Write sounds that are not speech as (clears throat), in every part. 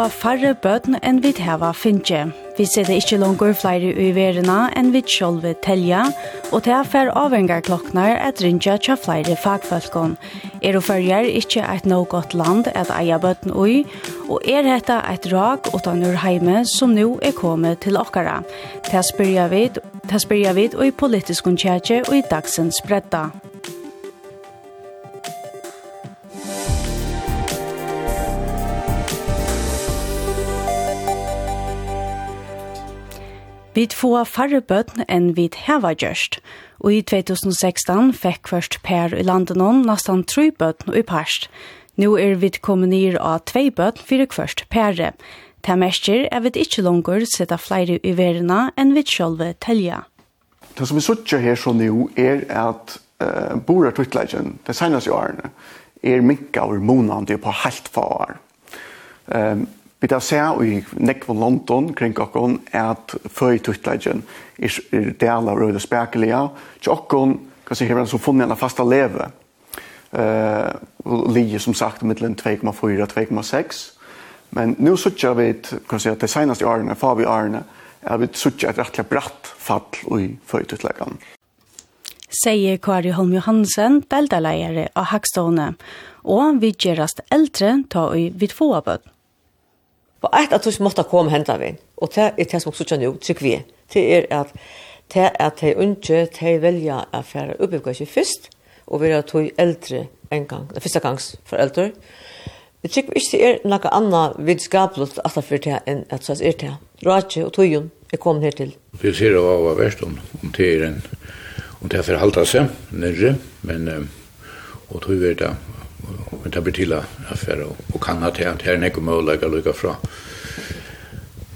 få færre bøten enn vi heva finnje. Vi ser det ikke langer flere i verena enn vi sjølve telja, og det er fær avhengar klokknar at rinja tja flere fagfølgån. Er og færger ikke et no godt land at eia bøten ui, og er hetta et rak utan ur heime som nu er kommet til okkara. Det spyrja vid, det spyrja vid og i politiskun tjetje og i dagsens bredda. Vi får færre bøtn enn vi heva gjørst, og i 2016 fikk først Per i landet noen nesten tre bøtn i parst. Nå er vi kommet ned av tvei bøtn for først Perre. Det mestjer er vi ikke langer sette flere i verden enn vi selv telja. Det som vi sitter her så nå er at uh, bordet tøytleggen, det seneste årene, er minka over månedene på helt far. Um, Vi tar se i nekvå London kring okkon at føytuttleggen er, er del av røde spekelige. Til okkon kan se hevren som funnet en fasta leve. Uh, Lige som sagt mittelen 2,4-2,6. Men nu sutja vi, kan si at det senaste årene, favi årene, er vi sutja et rettelig bratt fall i føytuttleggen sier Kari Holm Johansen, beldaleiere av Hagstående, og vi gjerast eldre ta i vidfåabøtt på ett att så måste komma hända vi. Och det är det som också nu tycker vi. Det är att det är att det unge de välja att färra uppgifter sig först och vara tog äldre en gång. Det första gångs för äldre. Det tycker vi inte är något annat vidskapligt att det för det än att så är det. Rake och tojon är kommit här till. Vi ser det var värst om, om det är en om det är förhaltar sig nere men och tror vi det men det blir til affære og kan at det er nekko mølega lykke fra.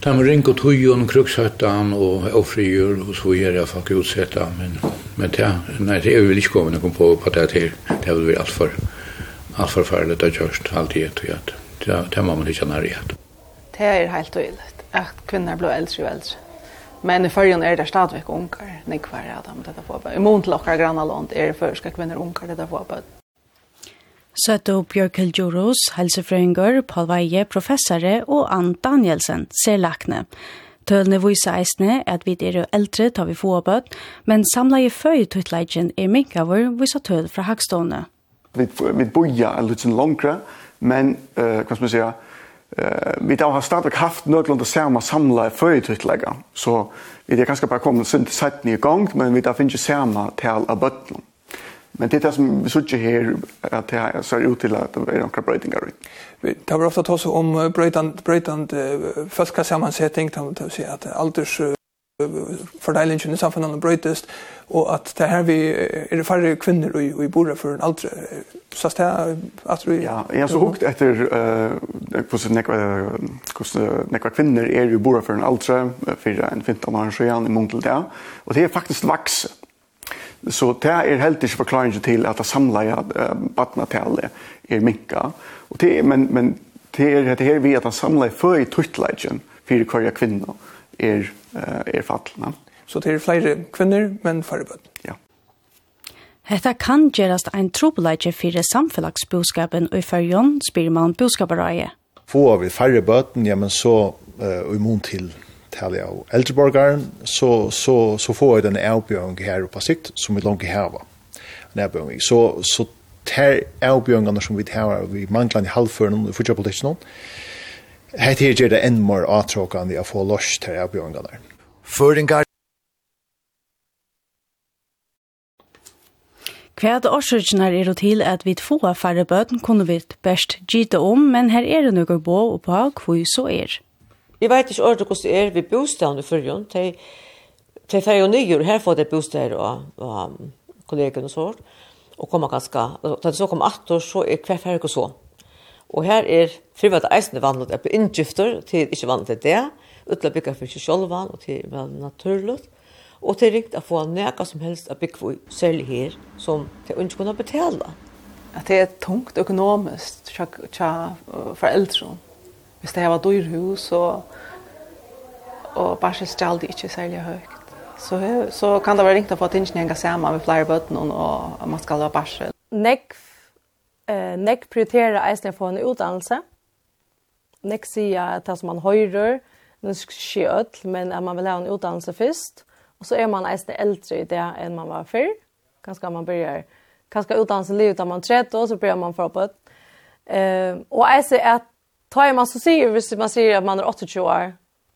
Det er med ring og tujon, krukshøttan og ofrigjur og så gjør jeg faktisk utsetta, men, men det, nei, det er vi vel ikke kommet kom på på det her, det er vel alt for, alt for farlig det er gjørst alltid et og gjørt. Det, det må man ikke nære gjørt. Det er helt tydelig at kvinner blir eldre og eldre. Men i fyrjon er det stadigvæk unger, nekvar er det med dette på. I mån til okkar grannalånd er det førska kvinner unger dette på, Søto Bjørkel Joros, helsefrøyngur, Paul Veie, professore og Ann Danielsen, ser lakne. Tølene viser eisne at vi er eldre tar vi få bøtt, men samleie føy tuttleidjen er minkavur viser tøl fra hagstående. Vi, vi boja en liten langre, men, uh, hva skal man sier, uh, vi har stadig haft nødlund å samla samleie føy tuttleidjen, så vi er kanskje bare kommet til sett i gang, men vi har finnet samme til av bøttene. Men det er det som vi såg här att det ser ut till att det er noen brøytinger. Det var ofta att ta om brøytende bröjtande fölska det vil si att alders fördelningen i samfunnet bröjtest och att det här vi är det kvinner kvinnor och i bor för en aldre. så att er at vi Ja, jag så hukt efter eh så nekva kvinner er kvinnor är ju bor för en aldre, för en 15 år siden i Montel där och det är faktiskt vaxet Så det er helt ikke forklaringen til at det samlede uh, badnatallet er minka. Og det, men, men det er det her vi at det samlede før i tøytleggen for hver kvinne er, uh, er fattelene. Så det er flere kvinner, men færre bøtt? Ja. Hetta kan gerast ein trupleitje fyrir samfelagsboskapen og i fyrjon spyrir man boskapareie. Få vi færre bøtten, ja, men så uh, immun til tala av äldreborgaren så, så, så får jag den avbjörn här på sikt som vi långt häva. Närbjörn. Så, så tar avbjörnarna som vi har vi manglar i halvförn och fortsätter Här till ger det en mer avtråkande att få loss ter avbjörnarna. Föringar Kvært årsøkjenar er til at vi få færre bøten kunne vi best gita om, men her er det noe bå og på hva så er. Vi vet ikke ordentlig hvordan det er ved bostaden i fyrjon. De, de fer jo nyer, her får de bostader og, og um, kollegene og sånt. Og kommer ganske, da det så kommer år, så er hver fer ikke så. Og her er fyrvart eisende vannet at bli inngifter, til ikke vannet til det. Utla bygger for ikke sjølvan, og til vel naturlig. Og til rikt å få nega som helst å bygge for særlig her, som til ikke kunne betale. At det er tungt økonomisk tja, tja foreldre. Hvis det var dyr hus og, og det ikke særlig høyt. Så, så kan det være ringt å få tingene henga sammen med flere bøtten og man skal ha barsel. Nek, eh, nek prioriterer eisen for en utdannelse. Nek sier at det som man høyrer, det skal skje ødel, men at man vil ha en utdannelse først. Og så er man eisen eldre i det enn man var før. Kanskje man begynner, kanskje utdannelse livet da man tredje, og så begynner man for på Eh, og jeg ser at tar man så sier, hvis man sier at man er 28 år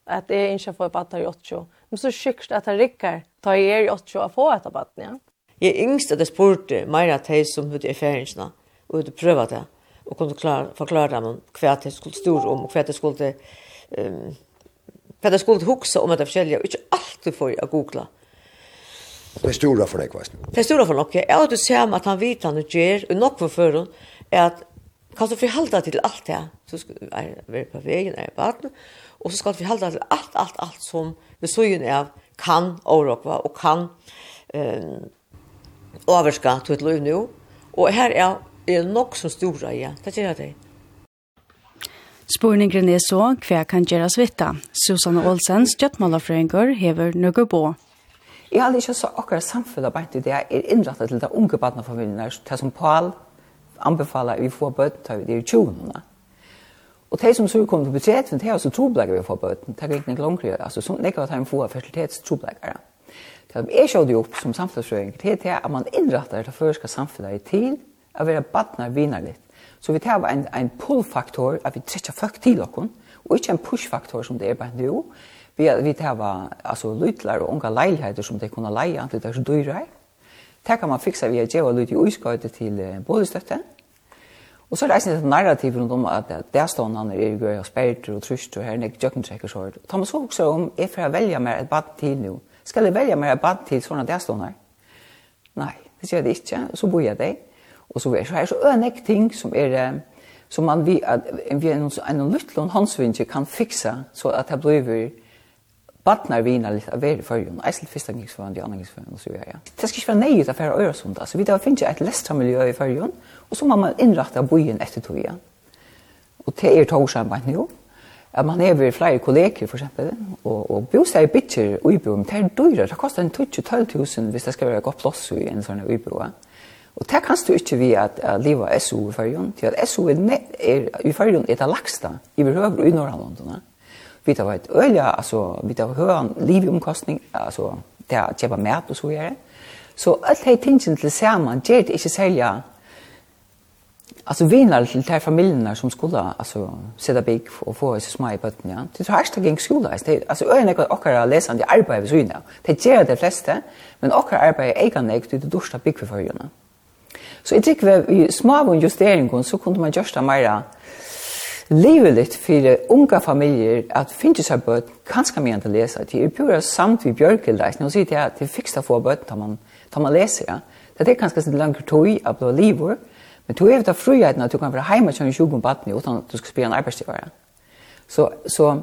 att det är inte at att er 28, men så sjukt at det rycker ta er i 28 80 att få ett barn ja Jeg er yngst at jeg spurte meg at de som hadde erfaringene, og hadde prøvd det, og kunne klar, forklare dem hva de skulle stå om, og hva de skulle, um, hva de skulle huske om det forskjellige, og ikke alltid for å google. Det er stora for deg, hva? Det er stora for noe. Jeg har du ser at han vet han og gjør, og nok for før, er at kan du forholde deg til alt det, så ska er, vi på vägen är er baden. och så ska vi hålla till allt allt allt som vi så ju är kan Europa och kan eh överska till ett liv nu och här är er nok så stora ja det gör det Spurningen er så, hva kan gjøres vitta? Susanne Olsen, stjøttmalerfrøyngur, hever nøgge på. Jeg har ikke så akkurat samfunnet bare til det er innrettet til de unge badnefamiliene, det som Paul anbefaler vi får bøtt av de tjonene. Mm Og de som så kom til budgeten, det er også troblegger vi får bøten. Det er ikke nok langere, altså sånn ikke at de får fertilitetstroblagger. Det som jeg sjådde opp som samfunnsrøring, det er at man innrettar det første samfunnet i tid, at vi er badnar vinarligt. Så vi tar en, en pull-faktor, at vi trekker folk til dere, og ikke en push-faktor som det er bare nå. Vi, vi tar altså, lytler og unge leiligheter som de kunne leie, at det er så dyrer. Det kan man fikse via djeva lyt i uiskøyde til boligstøtten, Og så er det eisen narrativ rundt om at det er stående han er gøy og spærter og trusht og her nek jøkkentrekker sår. Ta man så også om, er for jeg velger meg et bad til nå? Skal jeg velge mer et bad til sånn at det er stående her? Nei, det sier det ikke. Så bor jeg det. Og så er det så ønek ting som er som man vi, vi en, en, en lytlån kan fixa så at det blir Barnar vina lite av er i förrjun, eisel fyrsta gingsförrjun, de andra gingsförrjun och så ja. Det ska inte vara nej utanför Öresund. Alltså, vi där finns ju ett lästarmiljö i förrjun och så måste man inrätta bojen efter tog igen. Och det är togsam bara nu. Att man är vid flera kolleger för exempel och, och bostad i bitcher och ubo, men det är dyra. Det kostar en 12 000 hvis det ska vara gott plåts i en sån här ubo. Og det kan du ikke vi at, at liva SO i fyrrjun, til at SO er, er, i fyrrjun er det lagsta i behøver i Norrlandene. Vi tar ett öl, alltså vi tar höra livomkostning, alltså det är köpa mat och så vidare. Så allt det tingen till samman, det är inte sälja Alltså vinnar till de familjerna som skulle alltså sätta big och få sig små i botten, ja. Det är så härsta gäng skola. Alltså öarna går och läsa läsande arbete vid syna. Det gör det flesta, men och arbete äger nek till det dorsta big för förjorna. Så jag tycker vi små och justeringen så kunde man göra mera lever litt for unge familier at finne seg bøt ganske mye til å lese. till er pura samt vi björkelreisen sier sitter at det fixar få bøt når man når man leser. ja. Det er ganske så långt tog av bli livet. Men du er efter friheten at du kan vara hemma och tjäna om vattnet utan att du skal spille en arbetsgivare. Så, så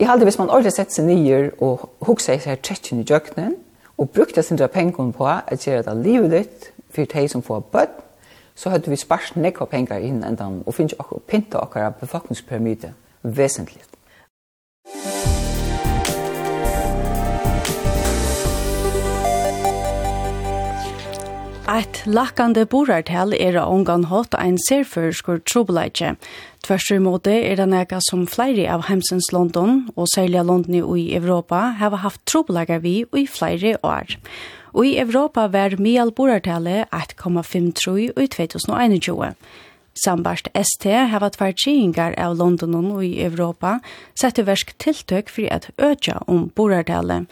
jag hade hvis man ordentligt sett seg nye og huxade seg här tretchen i døgnet og brukte sin pengar på at gjøre det livet livligt för de som får bøtt, så hadde vi spart nekva penger inn enda og finnst okkur pinta okkara befolkningspyramide vesentlig. Eit lakkande borartel er av omgang hatt ein serførskur trobeleitje. Tvørst imot det er det nega som flere av heimsens London og særlig London i Europa har haft trobelegar vi i flere år. Og og i Europa var mial borartale 1,53 i 2021. Sambart ST hava tvær tjingar av London og i Europa sette versk tiltøk for at økja om borartale.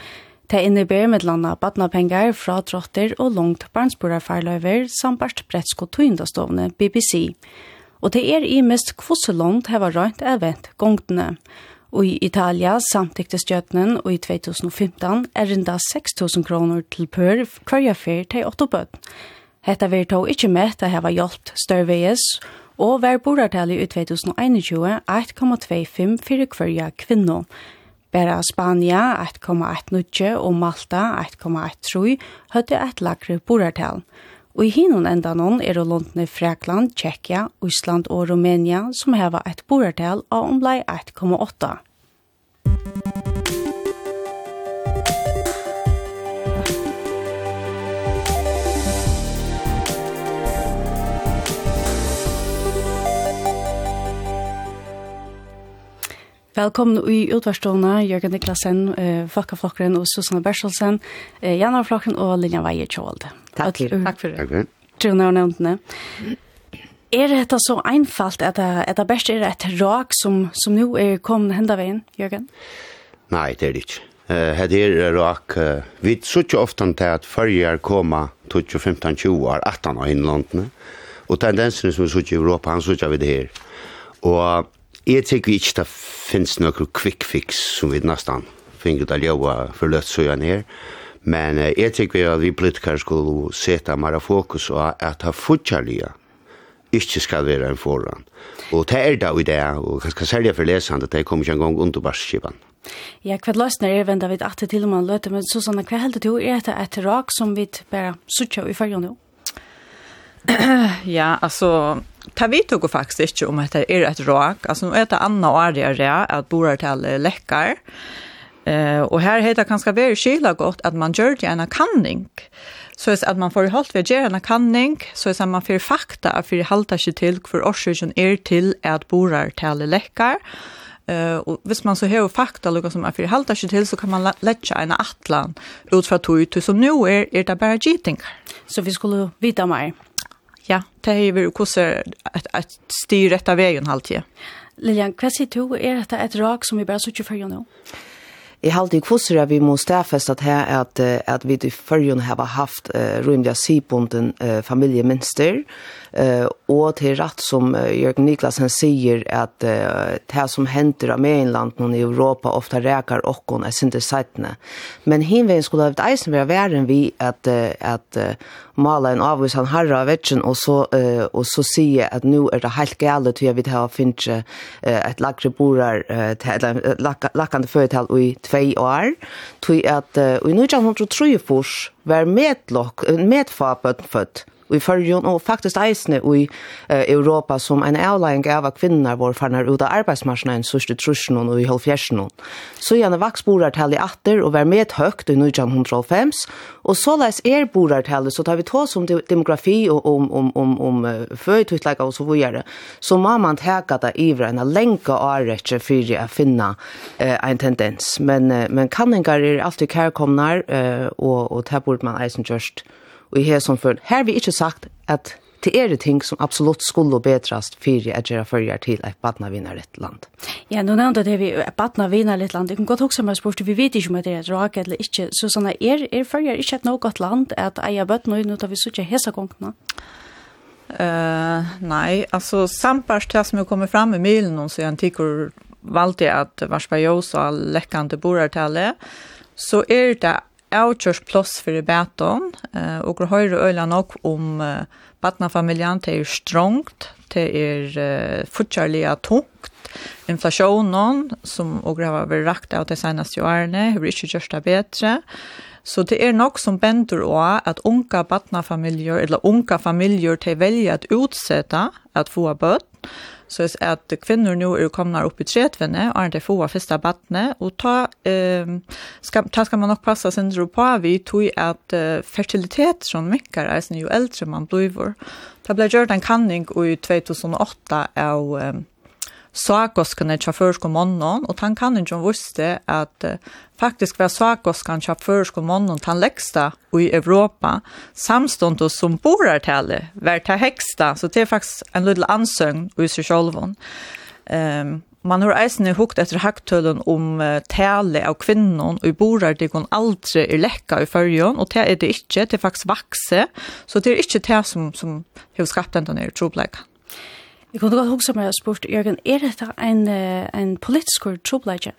Det innebærer med landa badnapengar fra trotter og langt barnsborarfarløyver sambart brettsko tøyndastovne BBC. Og det er i mest kvosselånd heva røynt event gongtene. Og I Italia samtykte stjøtnen og i 2015 er rinda 6.000 kroner til pør kvarja fyr til 8. Hetta vil tog ikkje med til heva hjelpt størveis, og vær bordartallet i 2021 1,25 fyrir kvarja kvinno. Bæra Spania 1,18 og Malta 1,13 høtte et lagre bordartall. Og i hinun enda noen er londene Frekland, Tjekkia, Island og Romania som heva et borartal av omlai 1,8. Velkommen i utvarstående, Jørgen Niklasen, eh, Fakka og Susanne Berselsen, eh, Janne Flokkeren og Linja Veie Kjåld. Takk, for, takk for det. Takk for det. Trone og nevntene. Er det så einfalt at det, at det best er et rak som, som nå er kommet henda veien, Jørgen? Nei, det er det ikke. Uh, det er rak. Uh, vi så ikke ofte til at førjer kommer 2015-20 år, 18 år innlandene. Og tendensen som vi så ikke i Europa, han så ikke vi det her. Og Jeg tenker ikke det finnes noen quick fix som vi nesten finner ut av ljøa for løtt gjerne her. Men eh, jeg tenker at vi politikere skulle sette mer fokus på at det fortsatt ikke skal være en foran. Og det er det i det, og jeg skal særlig for lesende, det kommer ikke en gang under barskipene. Ja, hva løsner er venda vi at det til man løter, men Susanne, hva heldig du er det et rak som vi bare sutja i følge nå? ja, altså, Ta vi tog faktiskt inte om att det är ett rak. Alltså nu är det andra året är att borar till läckar. Eh och här heter det ganska väl skilla gott att man gör det en kanning. Så är att man får hållt vid göra en kanning så är man får fakta for halta sig till för orsaken är till att borar till läckar. Eh och visst man så har fakta lukar som är för halta sig till så kan man lägga en atlan ut för att som nu är er det bara getingar. Så vi skulle vita mer. Ja, det har ju varit kurser att, att styra rätta vägen halvtid. Lilian, vad säger du? Är detta ett rak som vi bara sitter för nu? Jeg har alltid kvosser vi må stedfeste at her at, at vi i førjen har haft uh, rymde av sibunden uh, familieminster, uh, og til rett som uh, Jørgen Niklasen sier at uh, det som henter av Mainlanden i Europa ofte reker åkken er sinte seitene. Men hinveien skulle ha vært eisen være væren vi at, uh, at uh, mala en avvis han harra av vetsen og så, uh, og så sier at nå er det helt gale til jeg vil ha finne uh, et lagre borar, uh, lakkande føretal i tvei år, tog at uh, i 1903 var medlokk, medfabøtten født, i förrjon och faktiskt eisne i Europa som en avlägg av kvinnor var farnar ut av arbetsmarknaden så stod truschen och i halvfjärsen. Så gärna vaxborar till i atter och var med högt i 1905 och så läs er borar så tar vi tås om demografi och om, om, om, om födutlägga och så vidare så må man täcka det ivra en länka avrätcher för att finna eh, en tendens. Men, men kanningar är alltid kärkomnar eh, och, och det borde man eisen just og i hesson før. Her vi ikke sagt at det er det ting som absolutt skulle bedrast for at gjøre følger til et ett land. Ja, nå nevnte det vi et ett land. Jeg kan godt huske med spørst, vi vet ikke om det er et rak eller ikke. Så sånn, er, er følger ikke et noe godt land at eier bøttene ut tar vi sitter hesa gongene? Uh, nei, altså samtidig det som er kommer fram i milen, så jeg tykker tikkor valgte at Varsberg Jås og lekkende borertallet, så er det avkjørs plass for i bæton, uh, og vi høyre øyla nok om uh, badnafamilien, det er strongt, det er uh, fortsatt tungt, inflasjonen, som og har vært rakt av det seneste årene, har ikke gjort det bedre, Så det er nok som bender også at unga badnafamilier, eller unga familier, de velger at utsette at få bøtt, Så at kvinnor nu är komna upp i tretvinne, och inte få av fyrsta battne og ta, eh, ska, ta ska man nok passa sin ro på vi tog at uh, fertilitet som mykkar er jo eldre man bliver. Det blev gjort en kanning i 2008 av um, sakoskene tja førsko månden, og han kan ikke viste at uh, faktisk var sakoskene tja førsko månden den leksta i Europa, samstånd som borartallet var til heksta, så det er faktisk en liten ansøgn i seg selv. Um, man har eisen hukt etter haktølen om uh, tale av kvinnen og borar til kon aldri er lekka i fyrjon, og det er det ikke, det er faktisk vakse, så det er ikke det som, som har skapt den denne trobleikken. Jeg kunne godt huske meg og spurt, Jørgen, er dette en, en politisk trobladje?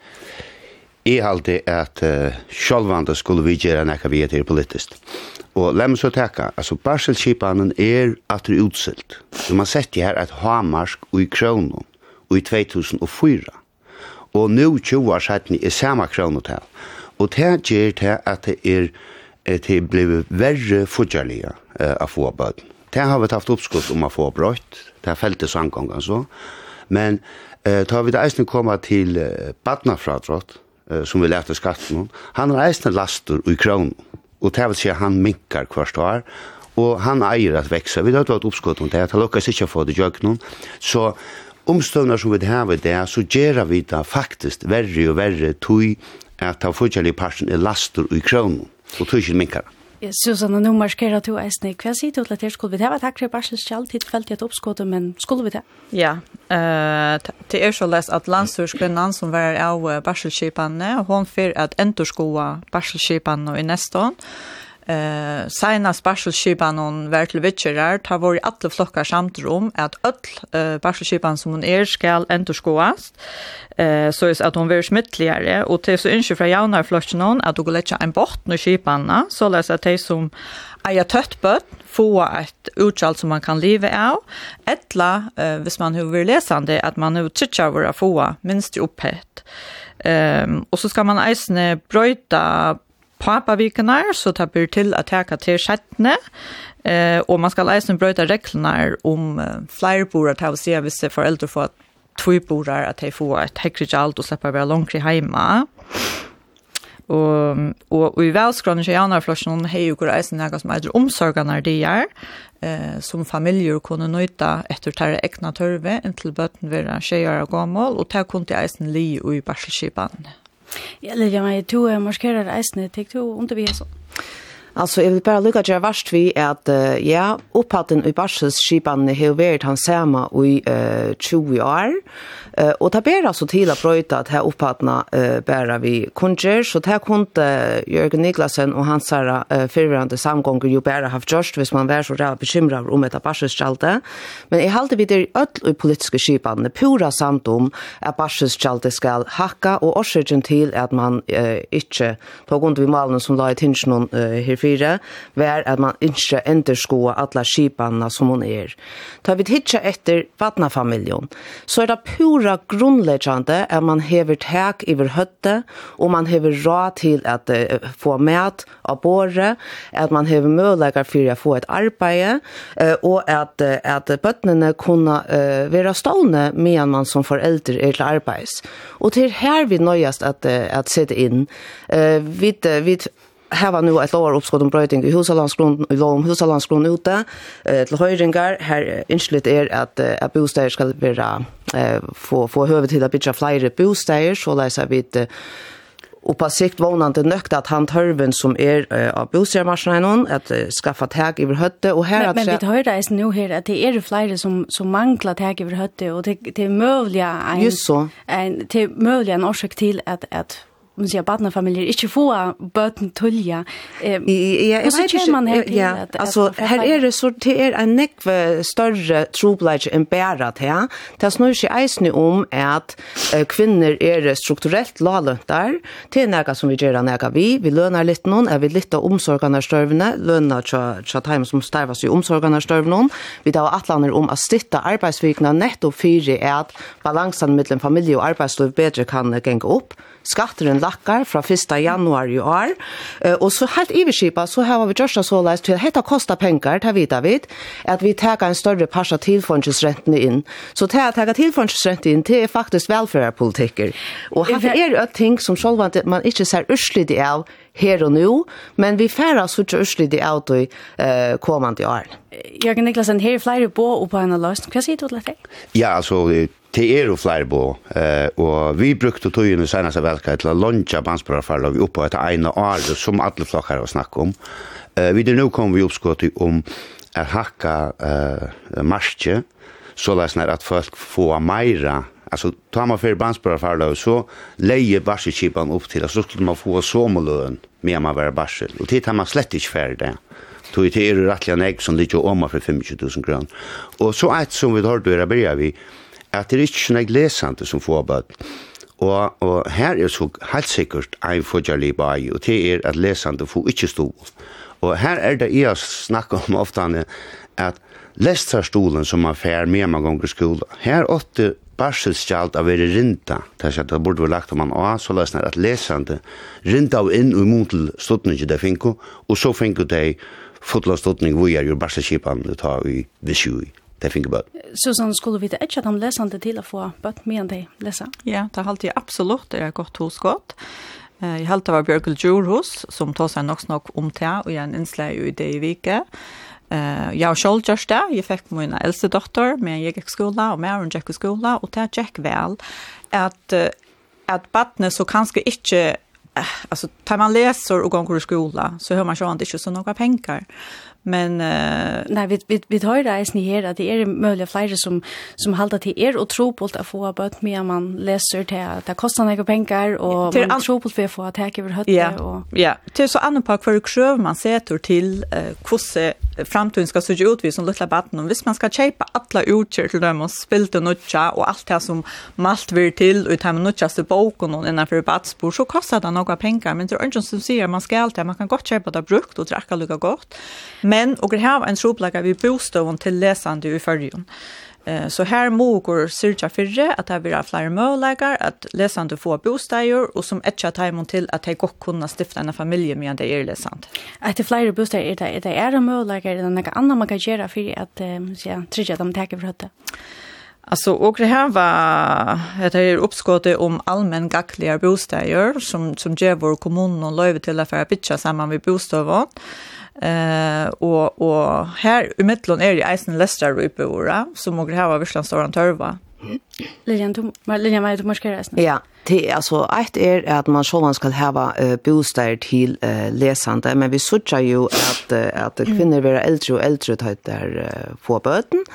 Jeg halte at uh, sjølvande skulle vi gjøre nekka vi etter politisk. Og la meg så teka, altså barselskipanen er at det er utsilt. Så man setter her et hamarsk og i kronen og i 2004. Og nå 20 år siden er samme kronetall. Og det gjør det at det er til ble verre fudgerlige uh, av få bøten. Det har vi haft uppskott om att få brøtt. Det har fältes angång så. Men eh, tar vi det eisen komma till eh, badnafradrott, eh, som vi lærte skatten han har eisen laster i kron. Og det vil si han minkar hvert år, og han eier at veksa. Vi har hatt oppskott om det, at han lukkar ikke få det gjøgnon. Så omstøvner som vi har i det, så gjør vi det faktisk verre og verre tog at han fortjellig parten er laster i kronen, og tog ikke minkar. Susanna, nå markerar du eisne. Hva sier du til at her skulle vi det? Takk for jeg bare selv tid felt i et oppskåte, men skulle vi det? Ja, det er så lest at landstyrskvinnan som var av barselskipene, hun fyrer at endurskoa barselskipene i neste år, Eh, sena sparselskipan hon var til vitcherar, ta var i alle flokkar samt rom, at öll eh, sparselskipan som hon er skal endurskoast, eh, så er at hon ver smittligare, og til så ynskje fra jaunar flokken hon, at hun går letja en bort no skipanna, så les at de som eia tøtt bøtt, få et utgjald som man kan live av, etla, eh, hvis man har vært lesande, at man har trytja våre få minst opphett. Um, og så skal man eisne brøyta papavikene, så det blir til at teka til skjettene, eh, og man skal eisen brøyta reglene om eh, flere borer til å se hvis foreldre får två borer, at de får et hekrig alt og slipper å være langt i hjemme. Og, og, og i velskronen til januarflosjonen har jo hvor eisen noe som er omsorgene de gjør, eh, som familier kunne nøyta etter tære egna tørve, inntil bøten vil tjejer og gammel, og det kunne eisen li og i barselskipene. Ja, Lilja, men jeg tror jeg marskerer reisene, jeg tror under vi er sånn. Alltså jag vill bara lycka till vart vi att uh, ja upphatten i Barsels skipan har varit han samma i uh, 20 år Eh och ta ber alltså till att pröjta att här upphatna eh bära vi kunger så där kunde Jörgen Niklasen och hans här eh, förvarande samgångar ju bära haft just hvis man var så där bekymrad om ett barschalte. Men i halde vid öll i politiska skipan pura samt om att barschalte ska hacka och orsaken till att man eh, inte tog under vid malen som la i tinsen eh, här fyra var att man inte ändå alla skipanna som hon är. Tar vi titta efter vatnafamiljon så är det pura pura grundleggjande at man hever tak iver høtte, og man hever råd til at uh, få mat av båre, at man hever møleikar for å få et arbeid, uh, og at, uh, at bøttene kunne uh, være stående medan man som foreldre er til arbeids. Og til her vi nøyast at, uh, at sette inn. Uh, vi, uh, vi Her var nu ett år uppskott om bröjting i Husalandsgrund, i lov om Husalandsgrund ute, eh, till höjringar. Här inskilt er att, eh, att bostäder ska börja eh, få, få hövet till att bygga fler bostäder, så läser vi ett Och på sikt vånande nökt att han törven som är uh, av bostadsmarknaden någon att uh, skaffa tag över hötte och här men, att Men vi hör det nu här att det är det flera som som manglar tag över hötte och det det är möjliga en Just så. en det är möjliga en orsak till att att man säger barnfamiljer inte få böten tulja. Eh ja, jag vet inte man helt ja, alltså här är det så det är en neck större troblage än bära det. Det snur sig eisne om att kvinnor är strukturellt låglöntar. Det til något som vi gör när vi vi lönar lite någon är vi lite omsorgarna stövna lönar så så time som stävas i omsorgarna stövna Vi tar attlander om att stitta arbetsvikna netto för att balansen mellan familj och arbetsliv bättre kan gänga upp. Skatteren lakkar fra 1. januar i år. Og så helt iverskipa så har vi gjørst så leist til at dette kostar penger, det vet vi, at vi tar en større pass av tilfondsrentene inn. Så til å ta tilfondsrentene inn, det er faktisk velferdspolitikker. Og her er det ting som selv man ikke ser urslidig av her og nå, men vi færre så ikke urslidig av det uh, kommende år. Jørgen Niklasen, her er flere på og på en løsning. Hva sier du til det? Ja, altså, det er jo flere på, eh, og vi brukte togene senest av velka til å lunge bandsbrarfarlag oppe etter ene år, som alle flokker har snakket om. Eh, videre nå kom vi oppskottet om er hakka eh, marsje, så det er att folk får mera alltså tar man för bandsbara för så lejer barskipan upp till så skulle man få sommarlön med man var barsel och tar man slett ikke ferdig. det tog det er rettelig en ägg som ligger om för 25 000 kr. Och så et som vi har då börjar vi at det er ikke sånn jeg lesende som får bøtt. Og, og her er så helt sikkert en fudgerlig bai, og det er at lesende får ikke stå. Og her er det jeg snakker om ofte at lestarstolen som man fær med man ganger skola, her åtte barselskjalt av er rinta, det er det burde vi lagt om man å, så løsner at lesande rinta av inn og imot til stodningen det finko, og så finko det fotla stodning vi er jo barselskipan det tar vi visju i det finner bøtt. Så sånn skulle vi det ikke at han leser det til å få bøtt med enn de leser? Ja, det er alltid absolutt det er godt hos godt. Jeg halte var Bjørkel Djurhus, som tar seg nok snakk om det, og jeg er en innslag i det i vike. Jeg har selv gjort det, jeg fikk min eldste dotter, men jeg gikk skola, og med hun gikk skola, og det gikk vel at, at badene så kanskje ikke alltså tar man läser och går i skola så hör man ju inte så några pengar. Men uh, nej vi vi vi tar det är här att det är möjliga flyger som som håller till er och tror på att få bort mer man läser till att det kostar några pengar och till man tror på för att få att över hötte ja, och ja. Till så annan pack för krøv man sätter till uh, kosse framtiden ska se ut vi som lilla barn och visst man ska kjøpe alla utcher til dem og spilt och nødja och allt det som malt vill till ut hem nutchaste boken och innenfor barnsbord så kostar det några pengar men det er ikke som säger man ska alltid man kan gott kjøpe det brukt och dricka lika godt. men Men og har en troplaga vi bostøvn til lesande i førjen. Eh så här mogår syrja förre att det blir fler möjligheter att läsande få bostäder och som ett taimon til till att det går kunna stifta en familie med det er läsande. Att det fler bostäder är det det är möjligheter än något annat man kan göra för att ja trygga dem tack för det. Alltså och det här var det här uppskottet om allmän gackliga bostäder som som ger vår kommun och löv till affär pitcha samman vid bostäder. Eh och och här i mitten är det Eisen Lester Leicester Rupora som och här var Vissland Storan Törva. Lilian du men Lilian vad du måste göra Ja, det alltså ett är att man själv ska ha uh, bostad till uh, läsande men vi såg ju att uh, att kvinnor blir äldre och äldre tar där uh, få böten. Mm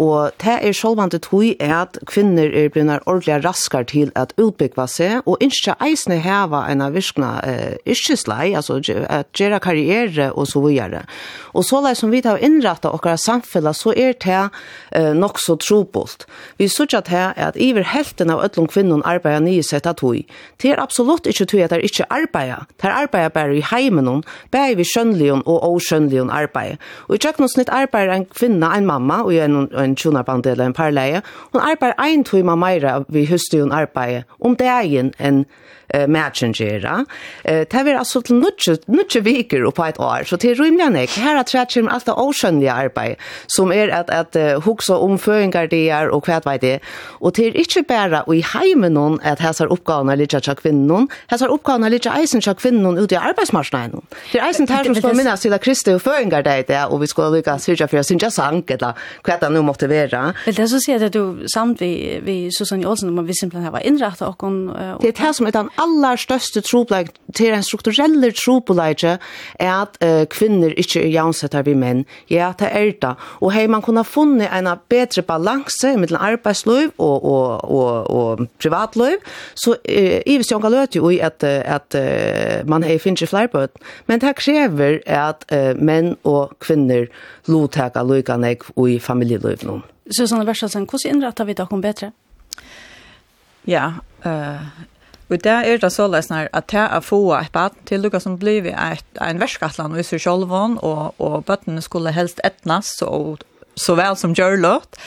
Og det er sjølvande tog at kvinner er begynner ordentlig raskar til at utbyggva seg, og ikke eisne heva en av virkna eh, yrkeslei, altså at gjøre karriere og så videre. Og så lei som vi tar innretta okkara samfella, så er det eh, nok så trobult. Vi sørger at her at iver helten av ødlom kvinnen arbeider nye setta tog. Det er absolutt ikke tog at det er ikke arbeider. Det er arbeider bare i heimen, bare vi skjønnlion og åskjønnlion arbeid. Og i tjøkkensnitt arbeider en kvinna, en mamma og en, en en tjonarband eller en parleie. Hun arbeider ein tøyma meira vi husker hun arbeider om dagen enn uh, matchen gjøre. Eh, det er altså til nødvendig viker på et år, så det er rymlig ikke. Her er trett kommer alt det åskjønlige arbeid, som er at, at uh, hukse om føringer det er, og hva det er. Og det er ikke bare i heimen noen at her er oppgavene litt av kvinnen, her er oppgavene litt av eisen av kvinnen ute i arbeidsmarsjonen. Det er eisen her som skal minnes til at Kristi og føringer det er, og vi skal lykke til å synge sang, eller hva det nå måtte motivera. Vill det så säga att du samt vi vi Susanne Olsen om vi simpelthen har ha inrätta och hon Det är det som är den allra største troplag til en strukturell troplag er at uh, kvinnor ikke er jämställda med män. Ja, det er det. Och hej man kunna funnet en bättre balans mellan arbetsliv och och och och privatliv så uh, i visst jag löt ju att att man har finns flere på men det krever att män och kvinnor kvinner lukar nek i familieliv kapitlen. Susanne Versalsen, hvordan innrettar vi dere bedre? Ja, uh, og det er det så løsner at det er få et bad til dere som blir et, en verskatland och vi seg selv, og, og bøttene skulle helst etnas, så, så vel som gjør och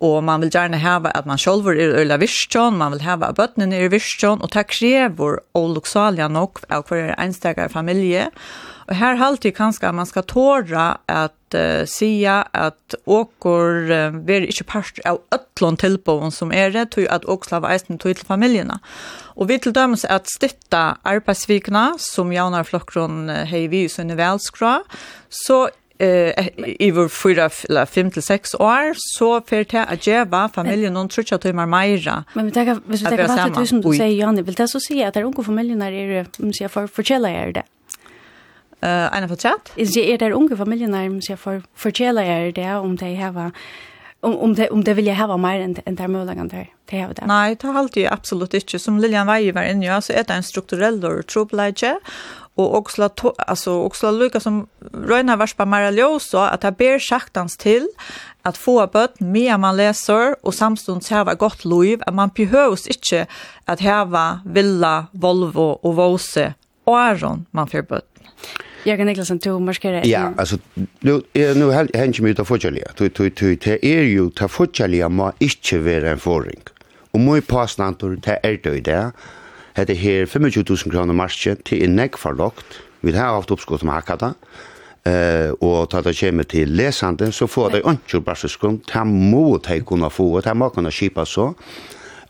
og man vil gjerne ha at man sjálv er ölla virkjon, man vil hava at bøttene er virkjon, og det krever og luksalia nok av hver einstakar familie, og Och här halt ju kanske man ska tåra att uh, säga att åker uh, blir inte parst av öllon tillbån som är det tog att också av eisen tog till familjerna. Och vi till döms att stötta arbetsvikna som Janar Flockron uh, hej vi så är välskra så eh i vår fyra eller fem till sex år så för det att geva familjen någon trutcha timmar meira. Men vi tänker vi tänker att det tusen du säger Janne vill det så säga att det unga familjen är om man säger för förkälla är det uh, en av chat. Is det er der unge familjenærm, så jeg får fortelle er det om de har om om det om det vill jag ha mer än än där möjligen där. Det har det. Nej, det har alltid absolut inte som Lilian Weijer var inne så är det en strukturell och trubbelage och också alltså också Lucas som Röna vars på Maralio så att det ber schaktans till att få bött mer man läser och samstundes ha gott liv att man behövs inte att ha villa Volvo och Vose och Aron man får bött. Jørgen Niklasen, to markerer... Ja, altså, nu, nu henger vi ut av fortjellige. Det er jo, det fortjellige må ikke være en forring. Og må i te det er det i det. Det her 25.000 kroner marsje, til en neck for lagt. Vi har haft oppskott med akkurat. Eh och ta det kommer till lesanden så får det inte bara så skumt. Må kunna få det. Han må kunna skipa så.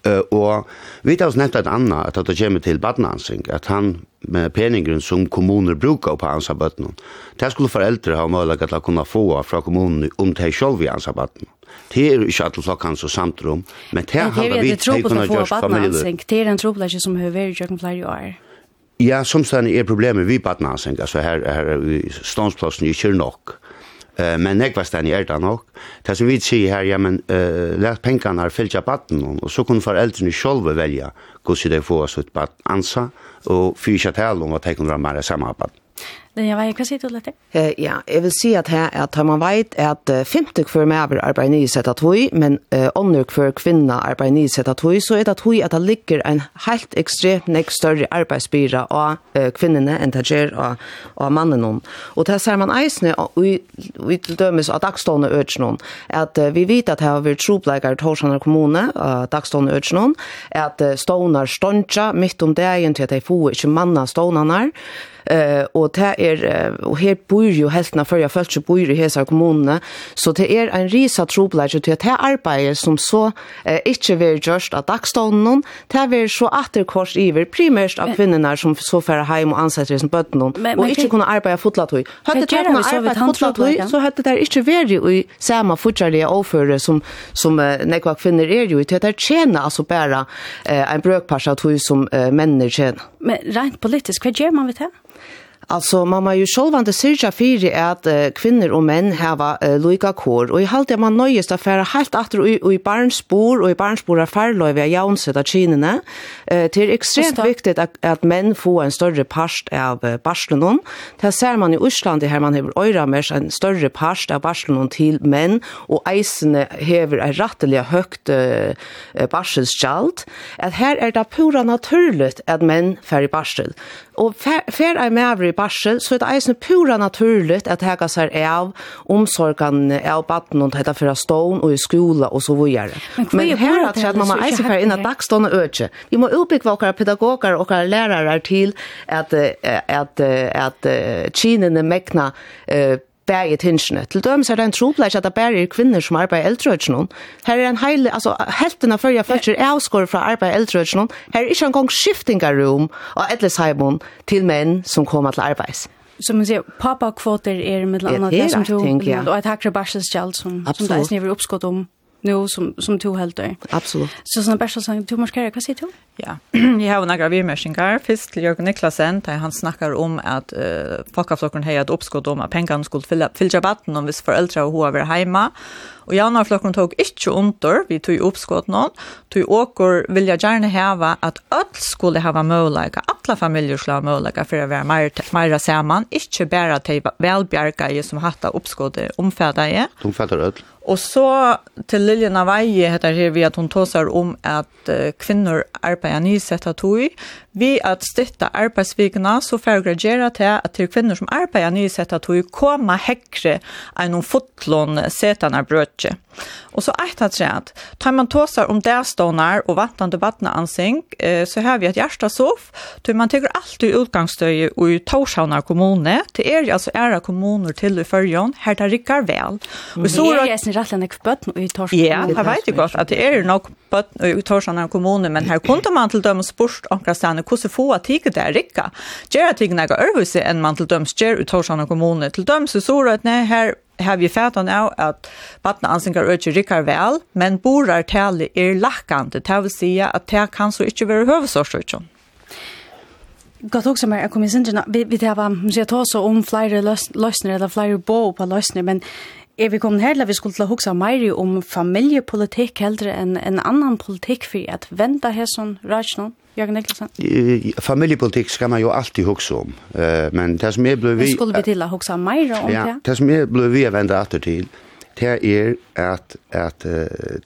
Uh, og vi har også nevnt et annet, at det kommer til badnansing, at han med peningren som kommuner brukar på hans bøtten, det skulle foreldre ha mulighet til å kunne få fra kommunen om det selv i hans bøtten. Det er ikke alle flokkene samt rom, men det har vi til å kunne gjøre familier. Det er en troplass som har vært gjort flere år. Ja, som stedet er problemet vi badnansing, altså her, her er ståndsplassen ikke nok. Eh men jag var stan i ärdan nog. Det som vi ser här ja men eh lät pengarna har fyllt upp batten och så kunde föräldrarna själva välja hur de får sitt barn ansa och fyra tal om att ta kunna mera samarbete. Men jag vet, vad säger du lite? Eh, ja, jag vill säga att här är att man vet att 50 för med över arbetar ni sätt att vi, men uh, under för kvinna arbetar ni sätt att vi, så är det att vi att det ligger en helt extremt näck större arbetsbyrå av uh, kvinnorna än det gör av, av mannen. Och det ser man eisne, och vi, vi dömes av dagstående ödsnån, att uh, vi vet att här har vi trobläggare Torsanar kommune, av dagstående ödsnån, att eh, stånar ståndja mitt om dagen till att de får inte manna stånarna, Eh och det är och här bor ju hälften av förra folk som bor i hesa kommunen så det är en risa troblage till att det arbete som så eh, inte vill just att dagstånden det är så återkors iver primärt av kvinnorna som så färre hem och ansätter som bötten och inte kunna arbeta fotlat hur hade det kunna arbeta fotlat hur så hade det inte varit i samma fortsatta oföre som som nekva kvinnor är ju till att det tjänar alltså bara eh, en brökpass att hur som eh, människor Men rent politiskt, vad gör man vid det? Alltså man har ju själva inte syrja för att uh, kvinnor och män hava uh, lika kår och i halt det man nöjes att färra helt efter och, och i barnsbor och i barnspår av jaunset av jaunsöta kinerna. Uh, det är extremt viktigt att, att män får en större parst av uh, barslenon. Det ser man i Osland här man har öjramers en större parst av barslenon till män och eisene hever en ratteliga högt uh, barselskjalt. Att här är det pura naturligt att män i barsel. Och fär, fär är med barsel, så er det eisen pura naturligt at hega seg av omsorgan av baden og hetta fyrir stån og i skola og så videre. Men Men her at at man må eisen fyrir innan dagstånd og øtje. Vi må utbyggva okkar pedagogar og okkar lærare til at at at, at, at kinene mekna uh, bæget tinsjene. Til dømes er det en tropleis at det bare er kvinner som arbeider eldrøyden. Her er en heil, altså, helten av førja følger er avskåret fra arbeid eldrøyden. Her er ikke engang skiftingarum og etlesheimen til menn som kommer til arbeids. Som man sier, pappa-kvoter er med annet det som tror, og et hakre barselsgjald som, som det er sniver oppskått om nu som som tog helt där. Absolut. Så såna bästa sång du måste vad säger du? Ja. (clears throat) Jag har några vimmersingar. Först till Jörgen Niklasen där han snackar om att uh, folkaflocken har ett uppskott om att pengarna skulle fylla fylla batten om vis föräldrar och hur över hemma Og jaunarflokken tok ikke under, vi tog oppskått noen, tog åker vilja gjerne heve at öll skulle hava mulighet, alla familier skulle heva mulighet for å være meira, meira saman, ikke bare til velbjerga som hatt oppskått omfæda i. Omfæda. Og så til Liljana Veie heter her vi at hun tåser om at kvinner arbeider nysetta tog. Vi at støtta arbeidsvikene så får gradera til at til kvinner som arbeider nysetta tog koma hekre enn noen fotlån setene brøt rötje. Och så eit at träd. Tar man tåsar om där og och vattneansing, eh, så har vi et hjärsta. Tar man tegur alltid utgangsstøy och i Torshavnar kommune. Det är altså æra kommuner till i fyrjon, Här tar rikkar väl. Och så är det snart en bøtten i Torshavnar Ja, jeg vet ju gott att det är nog bøtten i Torshavnar kommune men här kunne man til dem spurst omkring stanna hur så få att det Gjer at Gerard er Örvuse enn man til dem gjer i Torshavnar kommune. Till dem så er det her här har vi fætan av at ansingar økje rikkar vel, men borar tale er lakkande, det vil si at det kan så ikke være høvesårsøkjon. Gott också mer, jeg kom i vi, vi var hva, jag tar så om flere løsner, eller flere bo på løsner, men är vi kommer här där vi skulle til å mer om familjepolitik hellre än en annan politik för att vända här som rational Jørgen Nielsen? Familjepolitik ska man ju alltid huxa om. Men det som är blev vi... skulle vi till att huxa mer om ja, det? det som är blev vi vända åter till det är att, att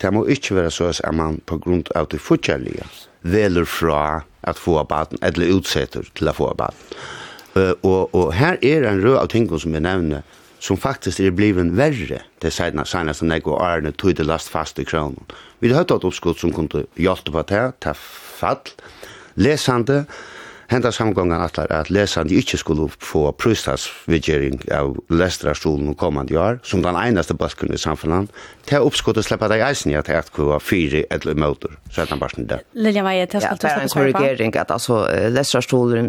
det må inte vara så att man på grund av det fortsattliga väljer från att få barn eller utsätter till att få barn. Och, och här är en röd av ting som jag nämner som faktisk er bliven verre det seina seina som nego arne tog det last fast i kronen. Vi har hørt et oppskott som kunne hjelpe på det, ta fall, lesande, Henda samgången att at lesandi inte skulle få prøystadsvidgjering av lestrarstolen og kommande år, som den enaste basken i samfunnet, til uppskott sleppa släppa eisen i at jeg kunne fyra eller motor så att han bara det. Lilja Veie, til skal du snakke om? Ja, det er en korrigering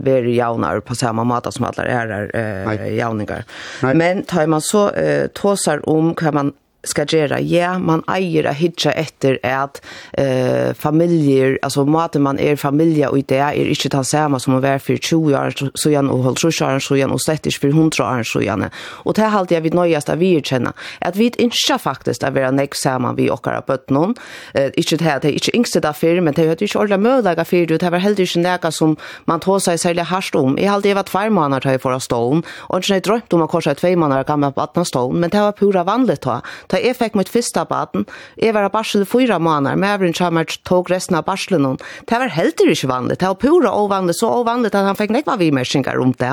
blir jaunar på samma måte som alla er, er, er jauningar. Men tar man så uh, tåsar om kan man ska göra. Ja, man äger att hitta efter att eh, familjer, alltså maten man är familj och det är inte den samma som man var för 20 år sedan och håll 30 år sedan och slett inte för 100 år sedan. Och det här alltid jag vid nöjast att vi erkänna. Att vi inte faktiskt att vara näck samman vi och våra någon. Eh, inte det här, det är inte yngsta därför, men det är inte ordentligt möjliga för det. Det var heller inte näka som man tar sig särskilt harskt om. Jag har alltid varit två månader till i förra stån och inte drömt om att korsa två månader gamla på att stån, men det var pura vanligt då Da jeg fikk mitt første baden, jeg var av barsel i fyra måneder, med øvrig kommer tog resten av barselen. Det var helt ikke vanlig, det var pura ovanlig, så ovanlig at han fikk nekva vimerskinger om det.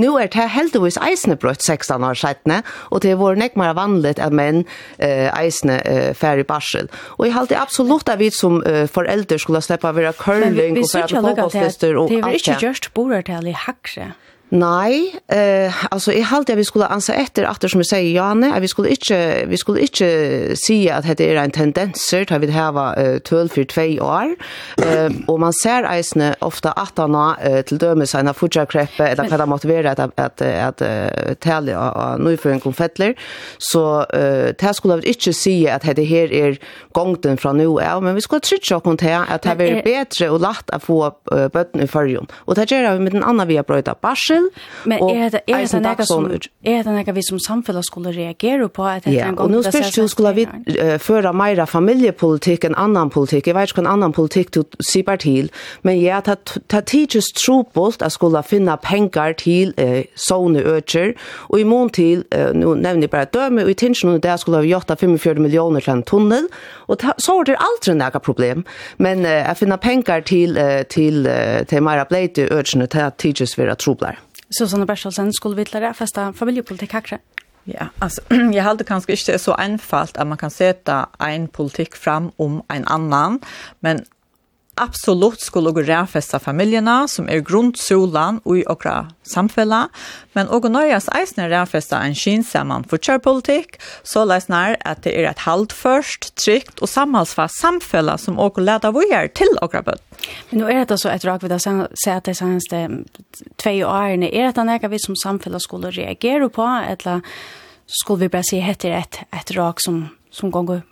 Nå er det heldigvis eisene brøtt 16 år siden, og det var nekva vanlig at menn eh, eisene eh, fer i barsel. Og jeg halte absolutt at vi som eh, foreldre skulle slippe å være curling og færre på fotbollslister og alt det. Det var ikke gjørst bordet i hakse. Nei, eh alltså i halt jag vi skulle ansa efter efter som jag säger Janne, nej, vi skulle inte vi skulle inte se att det är en tendens att vi har eh, 12 för 2 år. Eh och man ser isne ofta att han eh, till dömes sina fortsättskreppe eller vad det måste vara att att att tälja och nu för en konfettler så eh det skulle vi inte se att det här är gången från nu ja, men vi skulle trycka på det att det är bättre och lätt att få bötten i förjon. Och det gör vi med en annan via bröda barse trivsel. Men är det är det något som är det något vi som samfunn skulle reagera på att det är en gång. Ja, och nu spörs du skulle vi uh, føre mer familjepolitik enn annan politik. Jag vet ikke hva annan politik du sier til. Men ja, ta teachers tropost att skulle finna penger till uh, såna öcher. Och i mån till, nu jeg bara døme, og i tinsen där skulle vi gjort 45 miljoner till en tunnel. Och så er det aldri noe problem. Men uh, jeg finner penger til, till, till, till, til mer bleite i til at tidligst være troblar. Susanne Bertelsen skulle vi vidare fästa familjepolitik hackra. Ja, alltså (clears throat) jag hade kanske inte så enfalt att man kan sätta en politik fram om en annan, men absolutt skulle gå ræfesta familjerna som er grundsolan og i okra samfella, men og nøyast eisne ræfesta en kinsaman futsjarpolitikk, så leis nær at det er et halvt først, trygt og samhalsfast samfella som og leda vujar til okra bøtt. Men nu er det så et rak vi da se at det seneste tvei årene, er det nekka vi som samfella skulle reagere på, eller skulle vi bare si heter et, et rak som, som gonger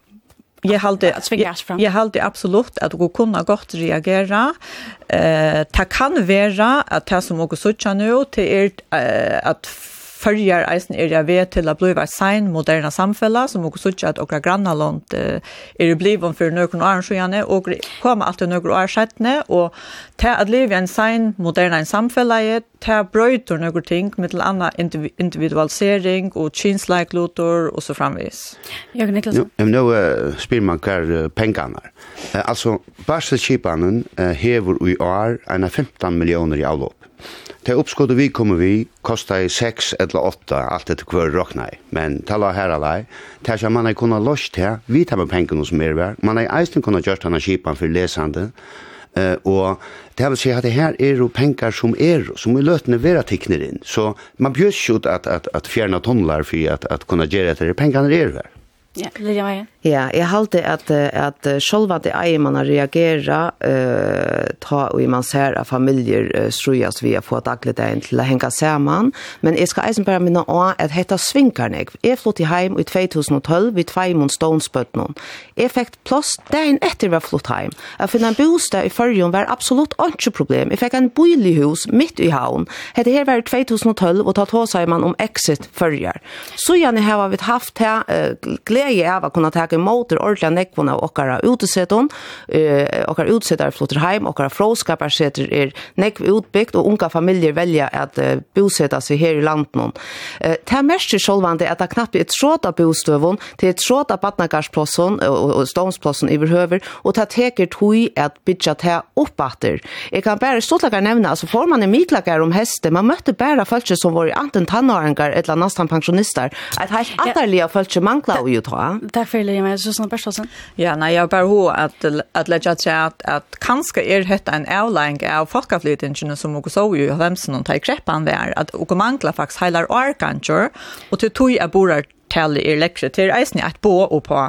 jag hade jag, jag hade absolut att gå kunna gott reagera. Eh ta kan vara att det som också så nu till er eh, att följer eisen er jeg ved til å bli sein moderna samfella, som også sier at okra grannalånd eh, er i om for noen år siden, og kommer alltid noen år siden, og til at liv en sein moderna samfella er det brøyter noen ting, med til annen individualisering og kynsleikloter og så framvis. Jørgen Niklasson? Nå, nå uh, spyr man hva uh, pengene er. Uh, altså, Barselskipanen uh, hever i år en 15 millioner i avlopp. Det uppskottet vi kommer vi, kostar i 6 eller 8, allt etter kvar råkna i. Men tala her alai, det er man har kunna løst her, vi tar med pengarna som er vær, man i eisen kunna gjørst henne skipan for lesande, Eh, og det vil si at det her er jo penger som er, som er løtende vera tikner inn. Så man bjørs jo at, at, at fjerne tunnelar for at, at kunne gjøre det. Pengene er her. Ja, ja, jag. Ja, jeg halte at, at sjølva det eier man har reagera uh, ta og man ser at familier uh, strujas via få fått daglig dagen til å henge sammen, men jeg skal eisen bare minne å at hette svinkerne. Jeg flott i heim i 2012, vid tvei mot Stonespøtnen. Jeg fikk plass dagen etter vi var flott heim. Jeg finner en bostad i førjen var absolutt ikke problem. Jeg fikk en bolig hus midt i havn. Hette her var 2012, og tatt hos man om exit førjer. Så gjerne har vi haft her uh, glede av å kunne ta imot det ordentlige nekvene av dere utesetton, dere utesettere flytter hjem, dere fråskaparsetter er nekv utbygd, og unga familier velger at bosette seg her i landet. Det er mest selvvandet at det knappt er tråd av bostøvån, det er tråd av badnagarsplossen og stånsplassen i behøver, og det teker tog at bygget det oppatter. Jeg kan bare stått nevne, altså får man en midlager om heste, man møtte bare folk som var i anten tannåringer eller nesten pensjonister, at helt atterlige folk mangler jo ta ha. Takk for det, men så snart Ja, nei, jag bare ho att att lägga till att att kanske är det en avlæring av folkaflytningen som också så ju i vem og tar i an där att och mangler faktiskt hela arkancher och till tog är borar tale er lektion til eisen att bo og på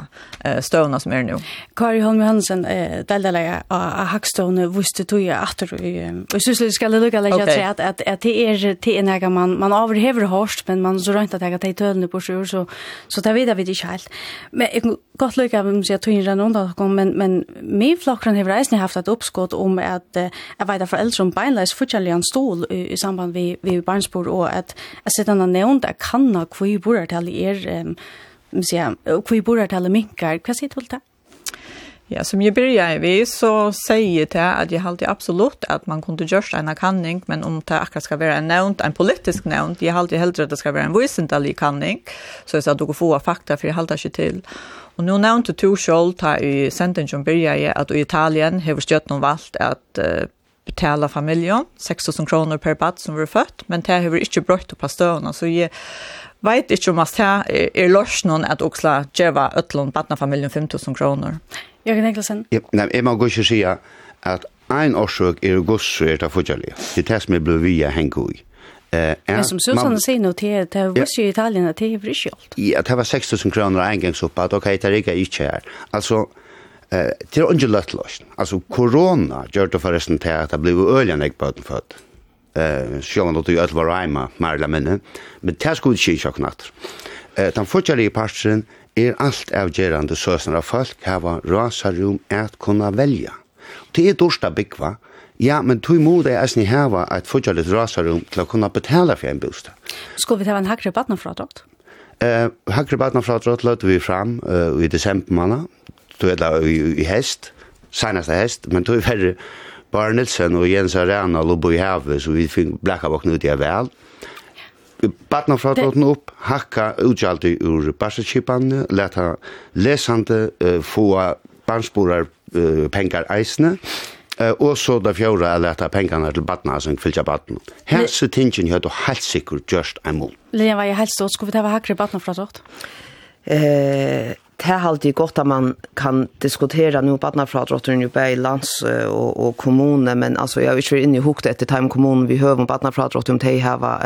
stövna som er nu. Kari Holm Johansen, uh, delade av Hackstone visste du jo at du och så du ska lucka lägga okay. att att at det är til en här man man overhever hårst, men man så runt att jag tatt tölne på sjur så så tar vi det vid i helt. Men jag gott lucka av måste jeg tog inn den undan kom men men min flockran har eisen haft et uppskott om att jeg vidare at foreldre om beinleis fortsatt en stol i samband vi vi barnspor och att att sitta någon nämnd att kanna kvibor till er um, säga, vi borde det alla minkar? Vad säger du till det? Ja, som jag börjar vi så säger det att jag alltid absolut att man kunde göra en kanning, men om det akkurat ska vara en nämnd, en politisk nämnd, jag alltid hellre att det ska vara en visentalig kanning, så jag sa att du får få fakta för jag haltar sig till. Og nu nevnte to sjål ta i senten som byrja at i Italien har stjøtten valgt at uh, betala familjen, 6 000 kroner per bad som var født, men det har vi ikke brøtt opp av støvnene, så jeg vet ikke om at det er løs noen at Oksla gjør øtlån badnafamilien 5.000 kroner. Jørgen Engelsen? Ja, nei, jeg må gå ikke si at en årsøk er gosser er det fortjellig. Det er det som er blevet via hengt i. Eh, ja, som Susanne sier nå, det er visse i Italien, det er ikke alt. Ja, det var 6.000 kroner en gang så på at, ok, det er ikke ikke her. Altså, eh, det er ikke løtt løs. Altså, korona gjør det forresten til at det blir øyelig enn jeg på den født eh sjónan til at var reima marla minne men tær skuld sjá sjá knat eh tann fortjali partin er alt avgerande søsnar av folk hava rasarum at kunna velja. Det er dorsta bikva Ja, men tog mod det er snitt hava et fortjallet rasarum til å kunne betala for en bostad. Skulle vi ta en hakre dokt? Eh, hakre dokt løte vi fram uh, i desember måned, tog er i, i hest, sænast hest, men tog verre Bar Nilsen og Jens Arena lå på i havet, så vi fikk blekka bakna ut i vel. Batna fra tåten opp, hakka utgjaldi ur barsekipanne, leta lesande uh, få barnsporar uh, pengar eisne, Uh, og så da fjóra er leta pengarna til batna som fylgja badna. Helse hjá høyde helt sikkur just ein mål. Lina, var jeg helst åt, skulle vi ta hakre frá fra? Eh, det er alltid godt at man kan diskutera nu på andra fradrotter nu på lands og, og kommune, men alltså jag vill ju inne i hukte etter time kommune vi hör om på fra fradrotter om det här var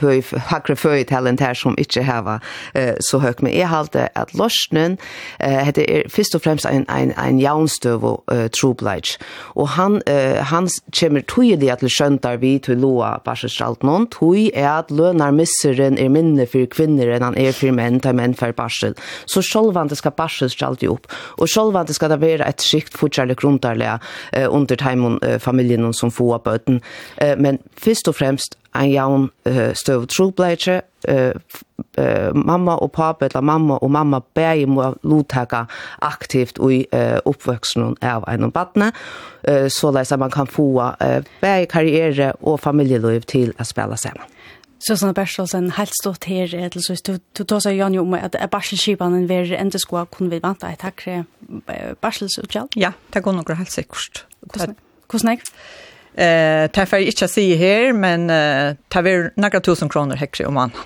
höj føy til en här som ikke inte här så högt men jeg har alltid at att uh, hade er først og fremst en en en jaunstøv og uh, trobleid. Og han uh, han kommer tydelig att skjønter vi til loa barselstralt noen, tog er at lönar misseren är minne for kvinner enn han er for menn til menn for barsel. Så själva det skal bashes skjalt opp. Og selv det skal det være et skikt fortsatt grunntarlig eh, under teimen eh, som får på øten. Eh, men først og fremst en jaun eh, støv trobleitje, eh, eh, mamma og pappa, eller mamma og mamma bæg må lottaka aktivt i eh, oppvøksen av en og badne, eh, så at man kan få eh, bæg karriere og familieliv til å spille sammen. Så sånn Bertelsen helt stått her, til så du, du tar seg Jan jo om at barselskipene vil enda skulle kunne vi vante et takre barselsutgjall? Ja, det går nok helt sikkert. Hvordan er det? Eh, det får jeg ikke si her, men eh, det er noen tusen kroner hekkere om annen.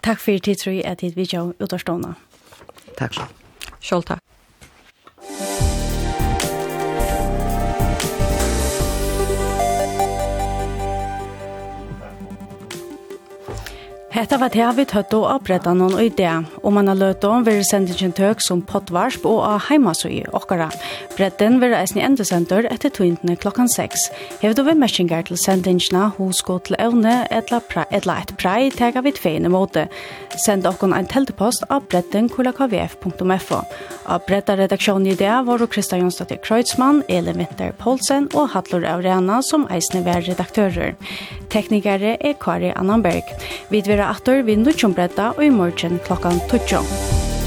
Takk for tid, tror jeg, at vi gjør utavstående. Takk så. Selv takk. Hetta var det vi tøtt å opprette noen idé, og man har løtt om vi sendingen tøk som pottvarsp og av heimasøy okkara. Bredden vil reise i endesenter etter tøyntene klokken 6. Hev du ved meskingar til sendingene hos gå til evne etla, pra, etla et prei tega vi tveiene måte. Send okkon en teltepost av bredden kulakvf.fo. Av bredda redaksjonen i det var Krista Jonsdottir Kreutzmann, Elin Winter Poulsen og Hatlur Aurena som eisne vær redaktører. Teknikere er Kari Annanberg. Vi vil vera atter vi nudjum og i morgen klokken 12.